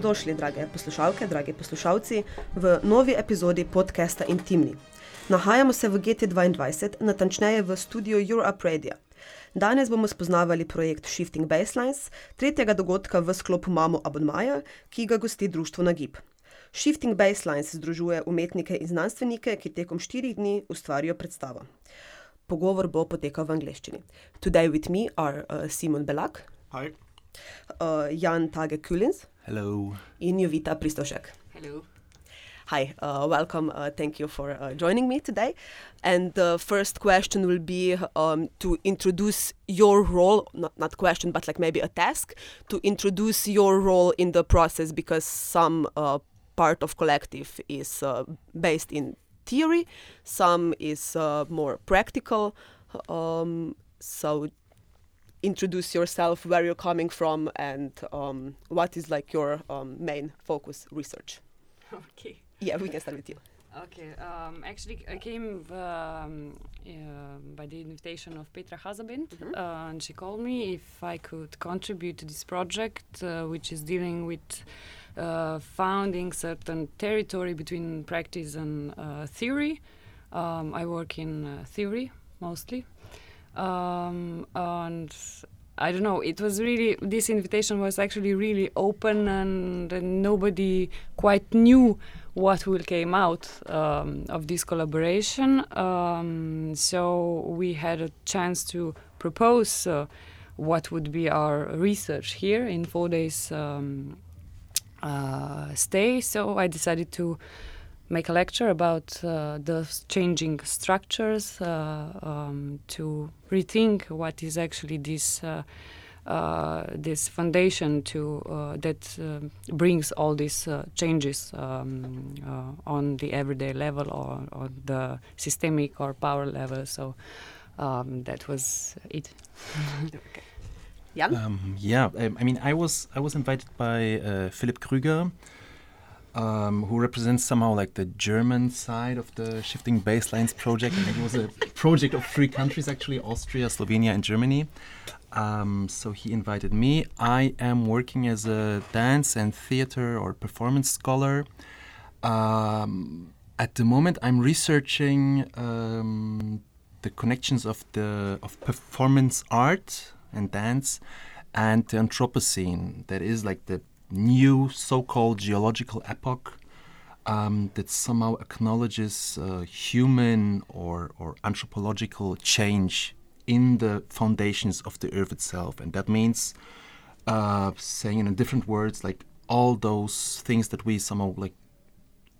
Dobrodošli, drage poslušalke, dragi poslušalci, v novi epizodi podcasta Intimni. Nahajamo se v GT2, natančneje v studiu Europe Radio. Danes bomo spoznavali projekt Shifting Baselines, tretjega dogodka v sklopu Mamo Abonmaja, ki ga gosti Društvo Nagib. Shifting Baselines združuje umetnike in znanstvenike, ki tekom štirih dni ustvarijo predstavo. Pogovor bo potekal v angleščini. Today with me are uh, Simon Belak, Hi. uh, Jan Tage Kulins Hello. in Jovita Pristošek. Hello. Hi, uh, welcome. Uh, thank you for uh, joining me today. And the first question will be um, to introduce your role, not, not question, but like maybe a task, to introduce your role in the process because some uh, part of collective is uh, based in theory, some is uh, more practical. Um, so introduce yourself, where you're coming from, and um, what is like your um, main focus research. Okay. Yeah, we can start with you. Okay. Um, actually, I came um, uh, by the invitation of Petra Hazabent, Mhm. uh, and she called me if I could contribute to this project, uh, which is dealing with uh, founding certain territory between practice and uh, theory. Um, I work in uh, theory mostly, um, and I don't know. It was really this invitation was actually really open, and, and nobody quite knew what will came out um, of this collaboration. Um, so we had a chance to propose uh, what would be our research here in four days um, uh, stay. So I decided to make a lecture about uh, the changing structures uh, um, to rethink what is actually this. Uh, uh, this foundation to uh, that um brings all these uh, changes um, uh, on the everyday level or on the systemic or power level. So um, that was it. Jan? Um, yeah, um, I mean, I was I was invited by uh, Philipp Krüger, um, who represents somehow like the German side of the Shifting Baselines project. I think it was a project of three countries actually: Austria, Slovenia, and Germany. Um, so he invited me. I am working as a dance and theater or performance scholar. Um, at the moment, I'm researching um, the connections of the of performance art and dance and the Anthropocene. That is like the new so-called geological epoch um, that somehow acknowledges uh, human or or anthropological change in the foundations of the earth itself, and that means uh, saying in different words like all those things that we somehow like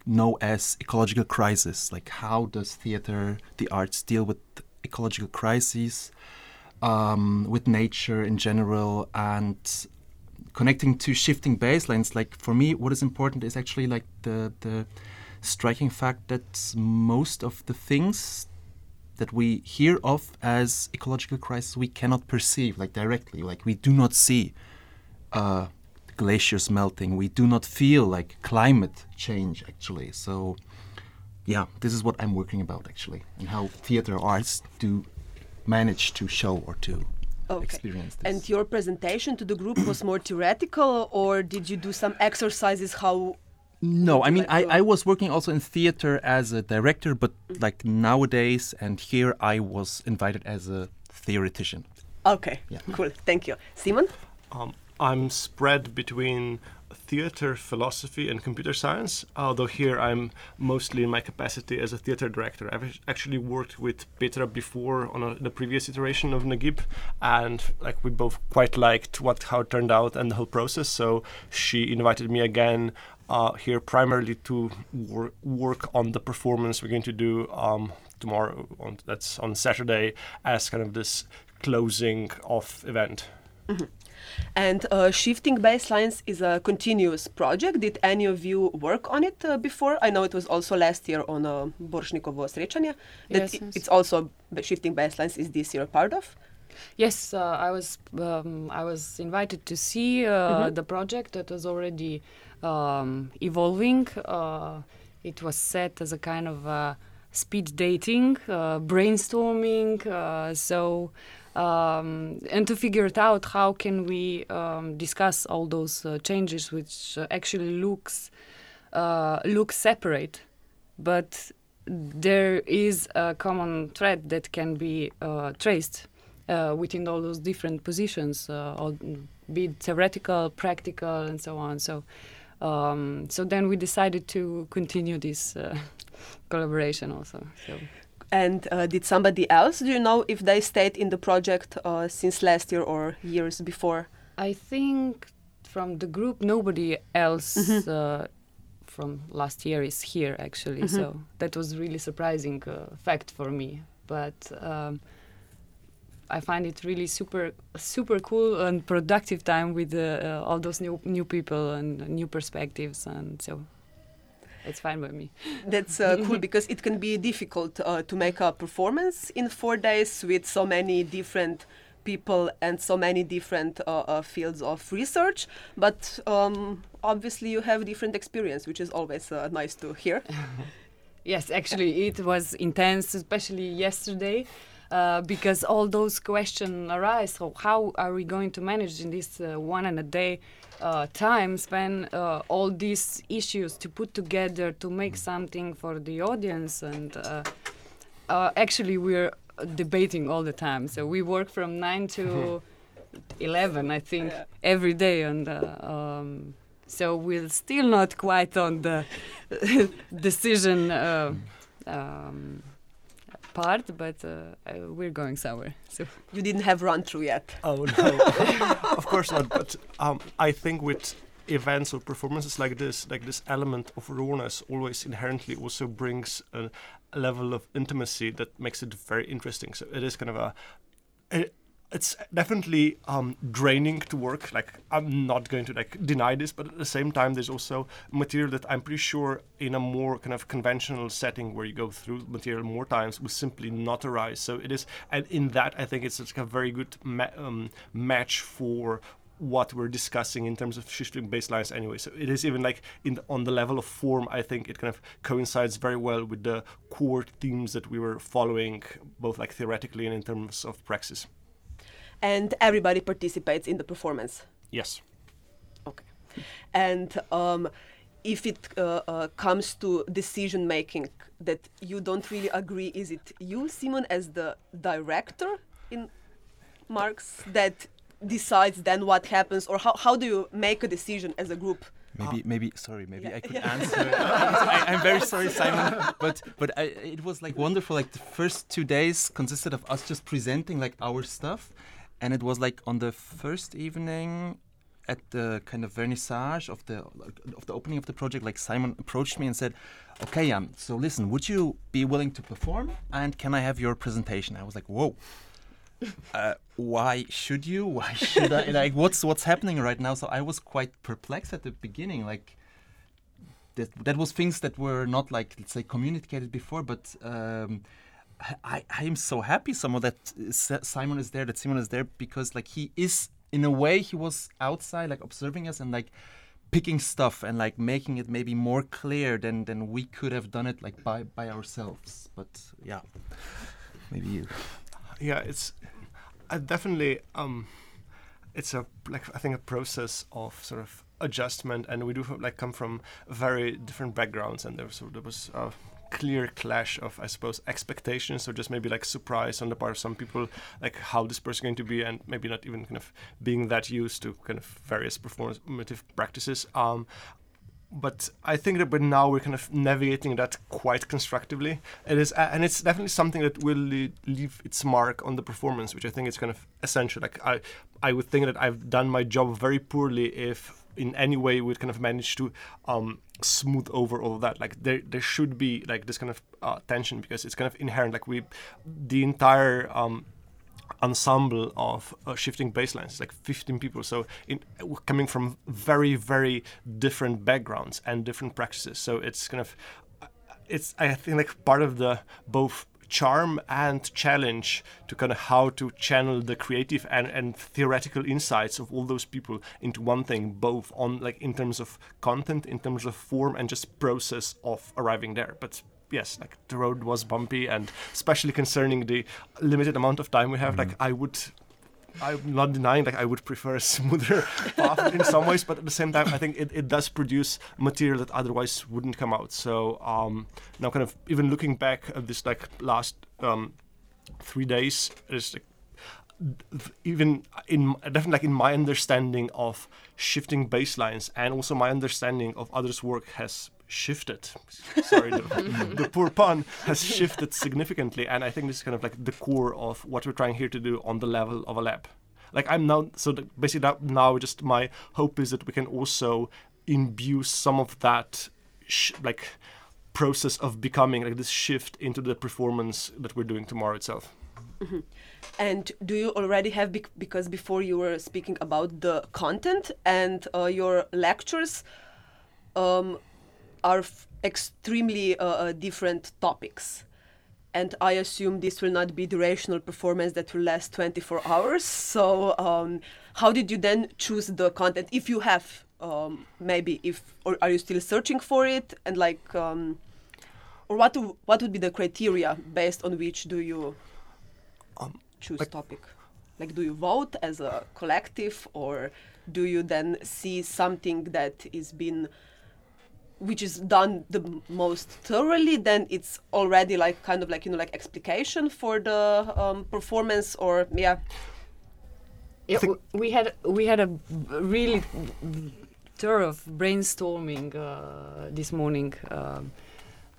know as ecological crisis. Like how does theater the arts deal with ecological crises um, with nature in general and connecting to shifting baselines like for me what is important is actually like the the striking fact that most of the things that we hear of as ecological crisis we cannot perceive like directly. Like we do not see uh, glaciers melting. We do not feel like climate change actually. So yeah this is what i'm working about actually and how theater arts do manage to show or to Okay. experience this And your presentation to the group was more theoretical, or did you do some exercises? How? No, I mean, I, like, I was working also in theater as a director, but like nowadays and here I was invited as a theoretician. Okay, Yeah. cool. Thank you, Simon. Um, I'm spread between theater, philosophy, and computer science. Although here I'm mostly in my capacity as a theater director. I've actually worked with Petra before on a, the previous iteration of Nagib, and like we both quite liked what how it turned out and the whole process. So she invited me again uh, here primarily to wor- work on the performance we're going to do um, tomorrow. On, that's on Saturday as kind of this closing off event. And uh, shifting baselines is a continuous project. Did any of you work on it uh, before? I know it was also last year on uh, Boršnikovo srečanje. That Yes, i- yes. It's also shifting baselines. Is this year part of? Yes, uh, I was um, I was invited to see uh, Mhm. the project that was already um, evolving. Uh, it was set as a kind of uh, speed dating, uh, brainstorming. Uh, so um, and to figure it out how can we um, discuss all those uh, changes which uh, actually looks uh, look separate. But there is a common thread that can be uh, traced uh, within all those different positions uh, be it theoretical practical and so on. So um, so then we decided to continue this collaboration also so and uh, did somebody else, do you know if they stayed in the project uh, since last year or years before? I think from the group, nobody else mm-hmm. uh, from last year is here actually. Mm-hmm. So that was really surprising uh, fact for me. But um, I find it really super, super cool and productive time with uh, all those new new people and new perspectives, and so it's fine with me. That's uh, cool because it can be difficult uh, to make a performance in four days with so many different people and so many different uh, uh fields of research. But um, obviously, you have different experience, which is always uh, nice to hear. yes, actually, it was intense, especially yesterday. Uh, because all those questions arise. So how are we going to manage in this uh, one and a day uh, time spend uh, all these issues to put together to make something for the audience and uh, uh actually we're debating all the time so we work from 9 to 11 i think yeah. every day and uh, um, so we're still not quite on the decision uh, um, part, but uh, we're going somewhere. So you didn't have run through yet. Oh no, of course not. But um, I think with events or performances like this, like this element of rawness always inherently also brings a, a level of intimacy that makes it very interesting. So it is kind of a, a it's definitely um, draining to work. Like I'm not going to like deny this, but at the same time, there's also material that I'm pretty sure in a more kind of conventional setting where you go through material more times will simply not arise. So it is, and in that, I think it's like a very good ma- um, match for what we're discussing in terms of shifting baselines anyway. So it is even like in the, on the level of form, I think it kind of coincides very well with the core themes that we were following, both like theoretically and in terms of praxis and everybody participates in the performance. Yes. Okay. And um, if it uh, uh, comes to decision making that you don't really agree, is it you, Simon, as the director in Marx that decides then what happens, or how, how do you make a decision as a group? Maybe, maybe. Sorry, maybe yeah, I could yeah. answer. I, am very sorry, Simon, but but I, it was like wonderful. Like the first two days consisted of us just presenting like our stuff, and it was like on the first evening at the kind of vernissage of the of the opening of the project like simon approached me and said okay um so listen would you be willing to perform? And can i have your presentation? I was like whoa. Uh, why should you? Why should i? Like what's what's happening right now? So i was quite perplexed at the beginning like that that was things that were not like let's say communicated before but um, I, I am so happy somehow that Simon is there, that Simon is there because like he is in a way he was outside like observing us and like picking stuff and like making it maybe more clear than than we could have done it like by by ourselves. But yeah, maybe you. Yeah, it's I definitely um, it's a like I think a process of sort of adjustment, and we do like come from very different backgrounds, and there was there was. Uh, clear clash of, I suppose, expectations or just maybe like surprise on the part of some people, like how this person is going to be, and maybe not even kind of being that used to kind of various performative practices. Um, but I think that but now we're kind of navigating that quite constructively. It is, and it's definitely something that will leave its mark on the performance, which I think is kind of essential. Like I, I would think that I've done my job very poorly if in any way we kind of manage to um, smooth over all of that. Like there, there should be like this kind of uh, tension because it's kind of inherent. Like we, the entire um, ensemble of uh, shifting baselines, like 15 people. So in, coming from very, very different backgrounds and different practices. So it's kind of, uh, it's I think like part of the both charm and challenge to kind of how to channel the creative and, and theoretical insights of all those people into one thing, both on like in terms of content, in terms of form, and just process of arriving there. But yes, like the road was bumpy, and especially concerning the limited amount of time we have, mm-hmm. like I would. I'm not denying like I would prefer a smoother path in some ways, but at the same time, I think it, it does produce material that otherwise wouldn't come out. So um, now, kind of even looking back at this like last um, three days, is like, even in definitely like in my understanding of shifting baselines and also my understanding of others' work has shifted. Sorry, the, the poor pun has shifted significantly, and I think this is kind of like the core of what we're trying here to do on the level of a lab. Like I'm now, so basically that now just my hope is that we can also imbue some of that, sh- like process of becoming like this shift into the performance that we're doing tomorrow itself. And do you already have bec- because before you were speaking about the content and uh, your lectures um, are f- extremely uh, uh, different topics. And I assume this will not be durational performance that will last 24 hours. So, um, how did you then choose the content? If you have, um, maybe, if or are you still searching for it? And like, um, or what what would be the criteria based on which do you choose like- topic? Like, do you vote as a collective, or do you then see something that is been which is done the most thoroughly then it's already like kind of like you know like explication for the um, performance or yeah. Yeah, we had we had a really thorough brainstorming uh, this morning um,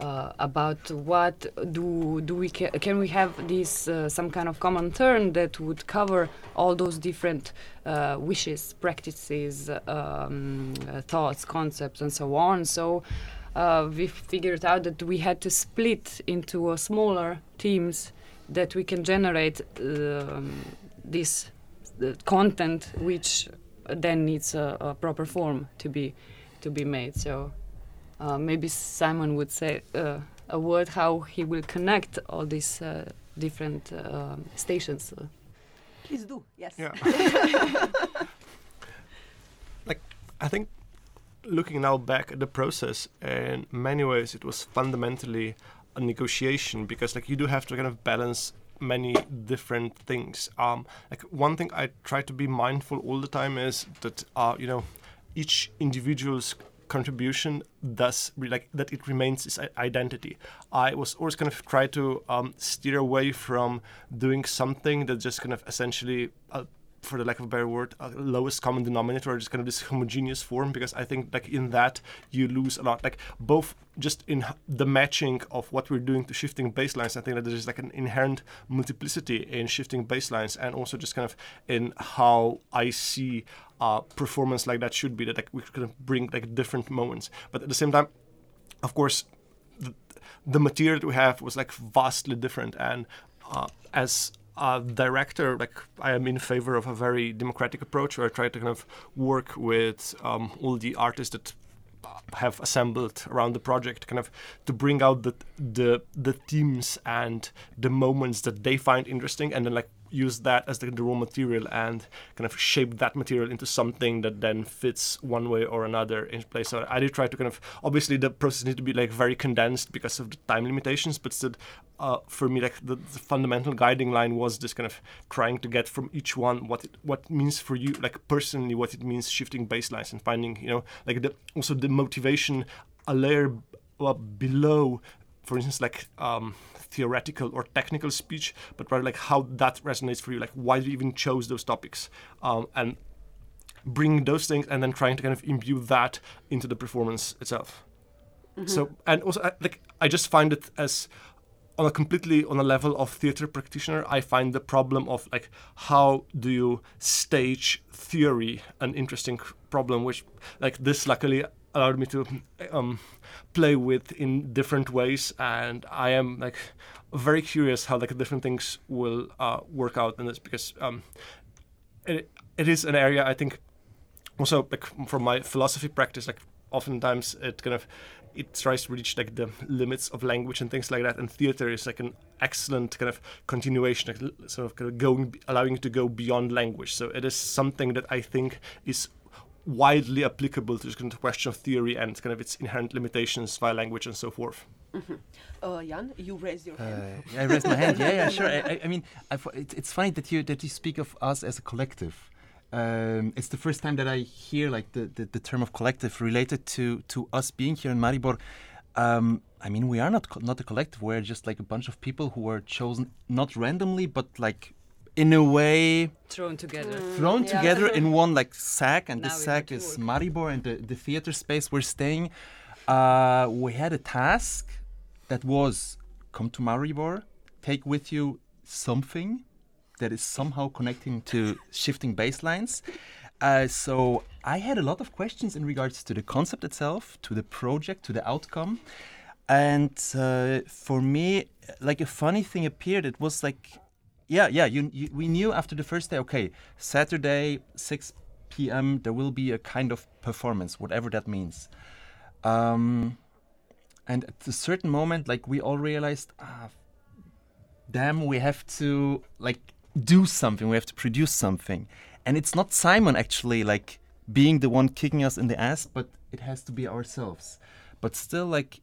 uh, about what do do we ca- can we have this uh, some kind of common term that would cover all those different uh, wishes, practices, um, thoughts, concepts, and so on. So. Uh, we figured out that we had to split into uh, smaller teams that we can generate um, this content which then needs a, a proper form to be to be made so uh, maybe simon would say uh, a word how he will connect all these uh, different uh, stations please do yes Yeah. like, I think looking now back at the process, in many ways, it was fundamentally a negotiation because, like, you do have to kind of balance many different things. Um, like one thing I try to be mindful all the time is that, uh, you know, each individual's contribution does like that it remains its identity. I was always kind of try to um, steer away from doing something that just kind of essentially uh, for the lack of a better word, uh, lowest common denominator, or just kind of this homogeneous form, because I think like in that you lose a lot. Like both just in the matching of what we're doing to shifting baselines, I think that there's like an inherent multiplicity in shifting baselines, and also just kind of in how I see uh, performance like that should be. That like we kind of bring like different moments, but at the same time, of course, the, the material that we have was like vastly different, and uh, as a director, like I am in favor of a very democratic approach where I try to kind of work with um, all the artists that have assembled around the project, kind of to bring out the the the themes and the moments that they find interesting, and then like use that as the, the raw material and kind of shape that material into something that then fits one way or another in place. So I did try to kind of obviously the process needs to be like very condensed because of the time limitations, but still uh, for me like the, the fundamental guiding line was just kind of trying to get from each one what it what means for you like personally what it means shifting baselines and finding you know like the also the motivation a layer b- uh, below for instance like um, theoretical or technical speech but rather like how that resonates for you like why you even chose those topics? Um, and bring those things and then trying to kind of imbue that into the performance itself. So and also I, like i just find it as on a completely on a level of theater practitioner i find the problem of like how do you stage theory an interesting problem which like this luckily allowed me to um, play with in different ways and i am like very curious how like different things will uh, work out in this because um, it, it is an area i think also like from my philosophy practice like oftentimes it kind of it tries to reach like the limits of language and things like that and theater is like an excellent kind of continuation sort of, kind of going allowing you to go beyond language. So it is something that i think is widely applicable to this kind of question of theory and kind of its inherent limitations via language and so forth. Uh, Jan, you raised your hand. Uh, yeah, I raised my hand. Yeah, yeah, sure. I, I, I mean, I, it, it's funny that you that you speak of us as a collective. Um, it's the first time that I hear like the, the, the term of collective related to to us being here in Maribor. Um, I mean, we are not co- not a collective. We're just like a bunch of people who were chosen not randomly, but like in a way Thrown together. thrown yeah. together in one like sack, and Now this sack is work. Maribor and the, the theater space we're staying. Uh, we had a task that was come to Maribor, take with you something that is somehow connecting to shifting baselines. Uh, so I had a lot of questions in regards to the concept itself, to the project, to the outcome. And uh, for me, like a funny thing appeared. It was like, yeah, yeah, you, you, we knew after the first day, okay, Saturday, 6 p.m., there will be a kind of performance, whatever that means. Um, and at a certain moment, like we all realized, ah, damn, we have to like do something. We have to produce something, and it's not Simon actually like being the one kicking us in the ass, but it has to be ourselves. But still, like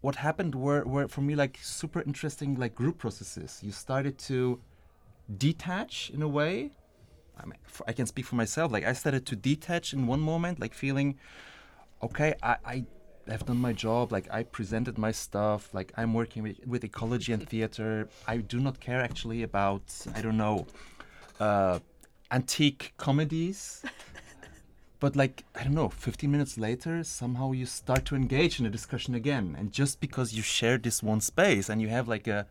what happened were, were for me like super interesting like group processes. You started to detach in a way. I, mean, I can speak for myself. Like I started to detach in one moment, like feeling, okay, I, I have done my job. Like I presented my stuff. Like I'm working with, with ecology and theater. I do not care actually about I don't know, uh, antique comedies. But like I don't know, 15 minutes later, somehow you start to engage in a discussion again, and just because you share this one space and you have like a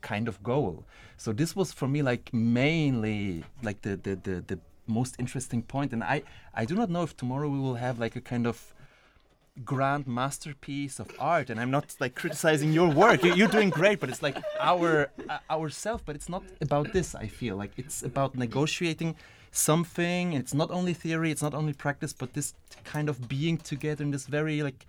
kind of goal. So this was for me like mainly like the the, the, the most interesting point. and I I do not know if tomorrow we will have like a kind of grand masterpiece of art. And i'm not like criticizing your work. You- you're doing great but it's like our uh, ourself. But it's not about this i feel. Like it's about negotiating something. It's not only theory it's not only practice but this kind of being together in this very like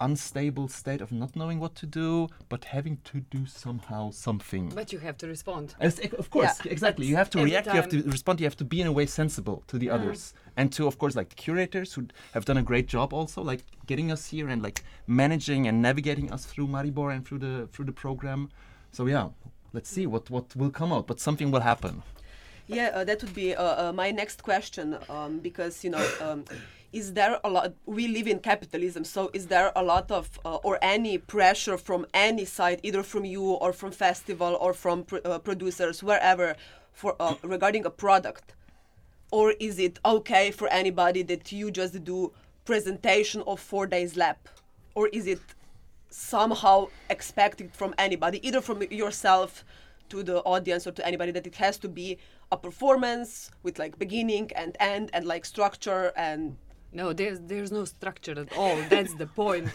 unstable state of not knowing what to do but having to do somehow something But you have to respond. as, of course, Yeah, exactly. You have to every react. You have to respond. You have to be in a way sensible to the others, and to, of course, like the curators who have done a great job also, like getting us here and like managing and navigating us through Maribor and through the through the program. So yeah, let's see what what will come out, but something will happen. Yeah, uh, that would be uh, uh, my next question um, because you know, um, is there a lot? We live in capitalism, so is there a lot of uh, or any pressure from any side, either from you or from festival or from pr- uh, producers, wherever, for uh, regarding a product, or is it okay for anybody that you just do presentation of four days lap or is it somehow expected from anybody, either from yourself to the audience or to anybody, that it has to be a performance with like beginning and end and like structure and No, there's there's no structure at all. That's the point.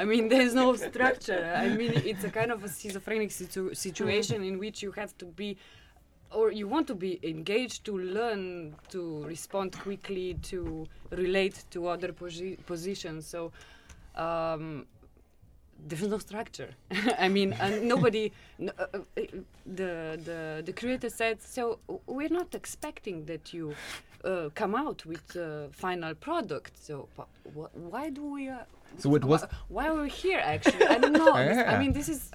I mean, there's no structure. I mean, it's a kind of a schizophrenic situ- situation in which you have to be, or you want to be engaged to learn to respond quickly, to relate to other posi- positions. So. Um, there's no structure. I mean, and nobody. uh, uh, uh, the the the creator said so. We're not expecting that you uh, come out with a final product. So wh- wh- why do we? Uh, So it was- wh- why are we here? Actually, I don't know. This- I mean, this is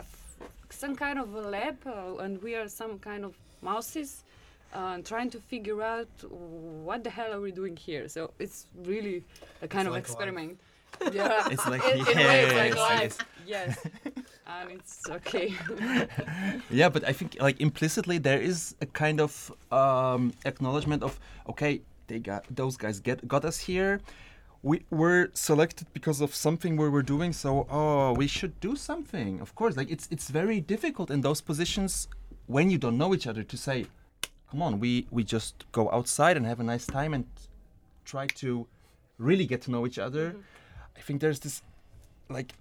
some kind of a lab, uh, and we are some kind of mouses. Uh, trying to figure out what the hell are we doing here? So it's really a kind of like life. Yeah, It's like in, in a way, it's like yes. Yes, and it's okay. yeah but i think like implicitly there is a kind of um, acknowledgement of okay they got those guys get got us here. We were selected because of something we were doing so oh we should do something. Of course like it's it's very difficult in those positions when you don't know each other to say come on we we just go outside and have a nice time and try to really get to know each other i think there's this like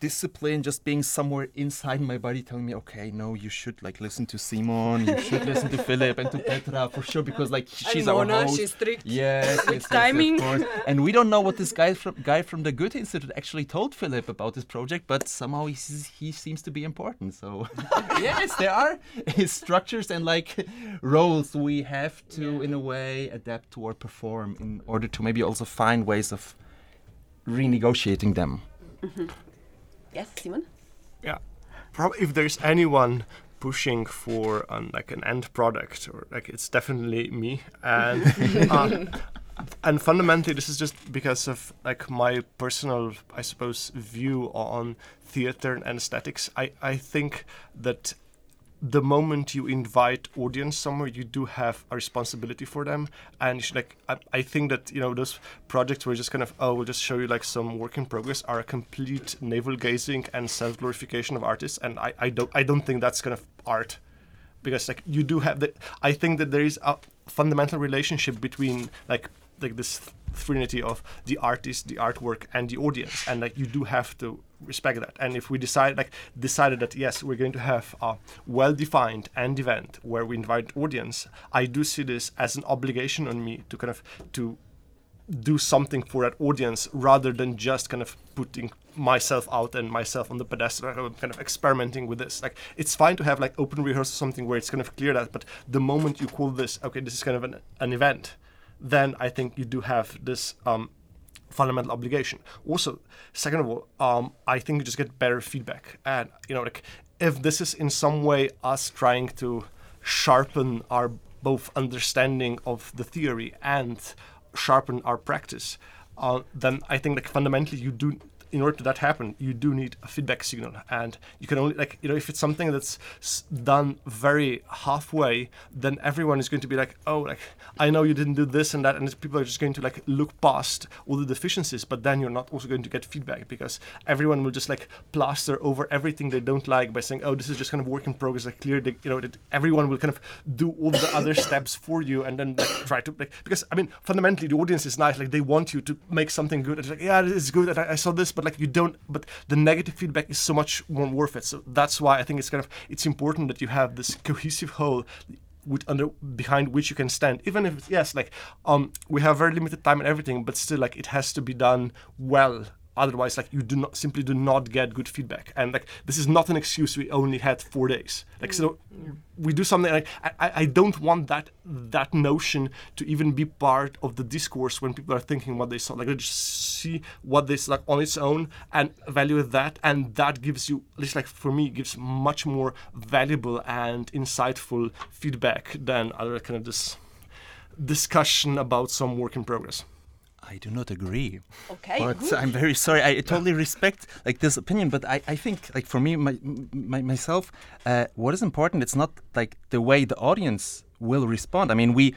discipline just being somewhere inside my body telling me, okay, no, you should like listen to Simon, you should listen to Philip and to Petra for sure because like she's and our Mona, host. she's strict. Yes, yes, yes, timing. course. And we don't know what this guy from guy from the Goethe Institute actually told Philip about this project, but somehow he, he seems to be important. So yes, there are structures and like roles we have to, in a way, adapt to or perform in order to maybe also find ways of renegotiating them. Yes, Simon. Yeah, probably if there's anyone pushing for an, like an end product, or like it's definitely me, and uh, and fundamentally this is just because of like my personal, I suppose, view on theater and aesthetics. I I think that the moment you invite audience somewhere, you do have a responsibility for them, and like. I, I think that you know those projects where just kind of oh we'll just show you like some work in progress are a complete navel gazing and self glorification of artists, and I, I don't I don't think that's kind of art, because like you do have the. I think that there is a fundamental relationship between like like this trinity of the artist, the artwork, and the audience, and like you do have to respect that. And if we decide like decided that yes, we're going to have a well-defined end event where we invite audience, I do see this as an obligation on me to kind of to do something for that audience rather than just kind of putting myself out and myself on the pedestal and kind of experimenting with this like it's fine to have like open rehearsal something where it's kind of clear that but the moment you call this okay this is kind of an, an event then i think you do have this um, fundamental obligation. Also second of all um, i think you just get better feedback. And you know like if this is in some way us trying to sharpen our both understanding of the theory and sharpen our practice, uh, then I think like fundamentally you do in order to that happen, you do need a feedback signal, and you can only like you know if it's something that's done very halfway, then everyone is going to be like, oh, like I know you didn't do this and that, and people are just going to like look past all the deficiencies, but then you're not also going to get feedback because everyone will just like plaster over everything they don't like by saying, oh, this is just kind of work in progress, like clear, the, you know, that everyone will kind of do all the other steps for you, and then like try to like because I mean fundamentally the audience is nice, like they want you to make something good. It's like yeah, it's good, and I, I saw this, but like you don't. But the negative feedback is so much more worth it. So that's why I think it's kind of it's important that you have this cohesive whole with under behind which you can stand even if yes like um we have very limited time and everything but still like it has to be done well otherwise like you do not simply do not get good feedback. And like this is not an excuse we only had four days. Like so mm, we do something like I, I I don't want that that notion to even be part of the discourse when people are thinking what they saw. Like they just see what they saw like on its own and evaluate that and that gives you at least like for me gives much more valuable and insightful feedback than other kind of this discussion about some work in progress I do not agree. Okay, but good. I'm very sorry. I totally respect like this opinion, but I, I think like for me my, my myself, uh, what is important? It's not like the way the audience will respond. I mean, we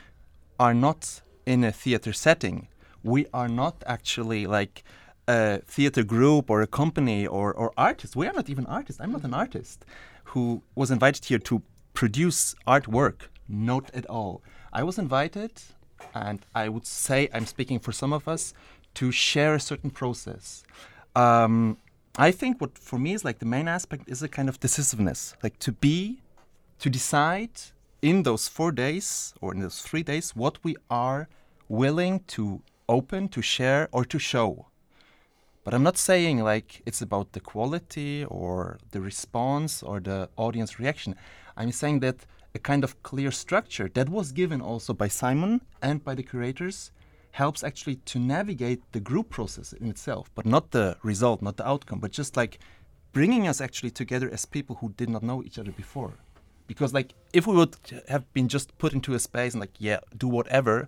are not in a theater setting. We are not actually like a theater group or a company or or artists. We are not even artists. I'm not an artist who was invited here to produce artwork. Not at all. I was invited and I would say I'm speaking for some of us to share a certain process. Um, I think what for me is like the main aspect is a kind of decisiveness, like to be, to decide in those four days or in those three days what we are willing to open, to share, or to show. But I'm not saying like it's about the quality or the response or the audience reaction. I'm saying that a kind of clear structure that was given also by Simon and by the curators helps actually to navigate the group process in itself, but not the result, not the outcome, but just like bringing us actually together as people who did not know each other before. Because like if we would have been just put into a space and like yeah, do whatever,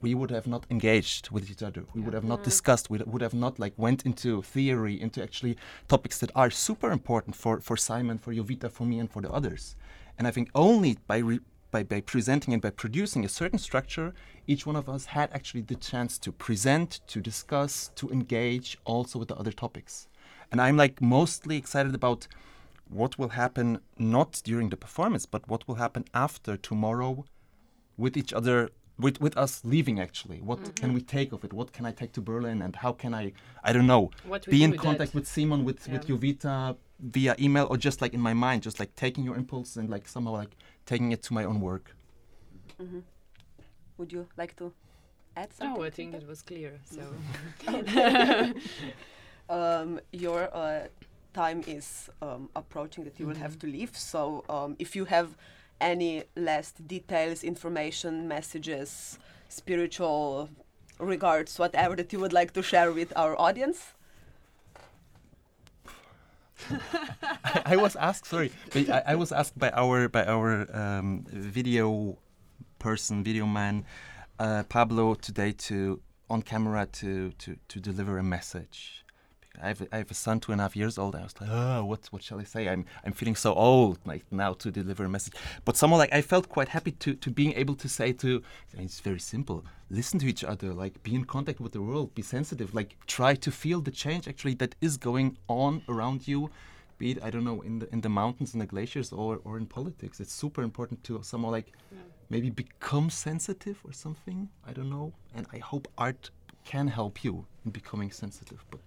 we would have not engaged with each other. We would have not discussed. We would have not like went into theory, into actually topics that are super important for for Simon, for Jovita, for me, and for the others. And I think only by re- by, by presenting and by producing a certain structure, each one of us had actually the chance to present, to discuss, to engage also with the other topics. And I'm like mostly excited about what will happen not during the performance, but what will happen after tomorrow with each other with with us leaving actually what can we take of it what can i take to berlin and how can i i don't know What we be in contact that. with simon with with Yeah. jovita via email or just like in my mind just like taking your impulse and like somehow like taking it to my own work Would you like to add something? No, I think it was clear. So um, your uh, time is um, approaching that you will have to leave. So um, if you have any last details, information, messages, spiritual regards, whatever that you would like to share with our audience. I, I was asked sorry I, I was asked by our by our um, video person video man uh, pablo today to on camera to to to deliver a message I have, a, I have a son two and a half years old. I was like, oh, what what shall I say? I'm I'm feeling so old like now to deliver a message. But somehow like I felt quite happy to to being able to say to it's very simple. Listen to each other, like be in contact with the world, be sensitive, like try to feel the change actually that is going on around you. Be it I don't know in the in the mountains in the glaciers or or in politics. It's super important to somehow like maybe become sensitive or something. I don't know. And I hope art can help you in becoming sensitive, but.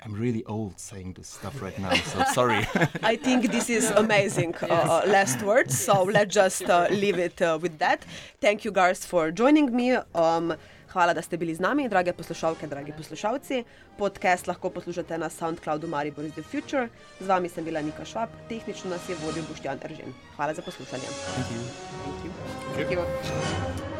I, I'm really old saying this stuff right now, so sorry. I think this is amazing uh, uh, last words. So let's just uh, leave it uh, with that. Thank you guys for joining me. Um, Hvala, da ste bili z nami, drage poslušalke, dragi poslušalci. Podcast lahko poslušate na SoundCloudu Maribor is the Future. Z vami sem bila Nika Švab, tehnično nas je vodil Boštjan Eržen. Hvala za poslušanje. Thank you. Thank you. Thank you.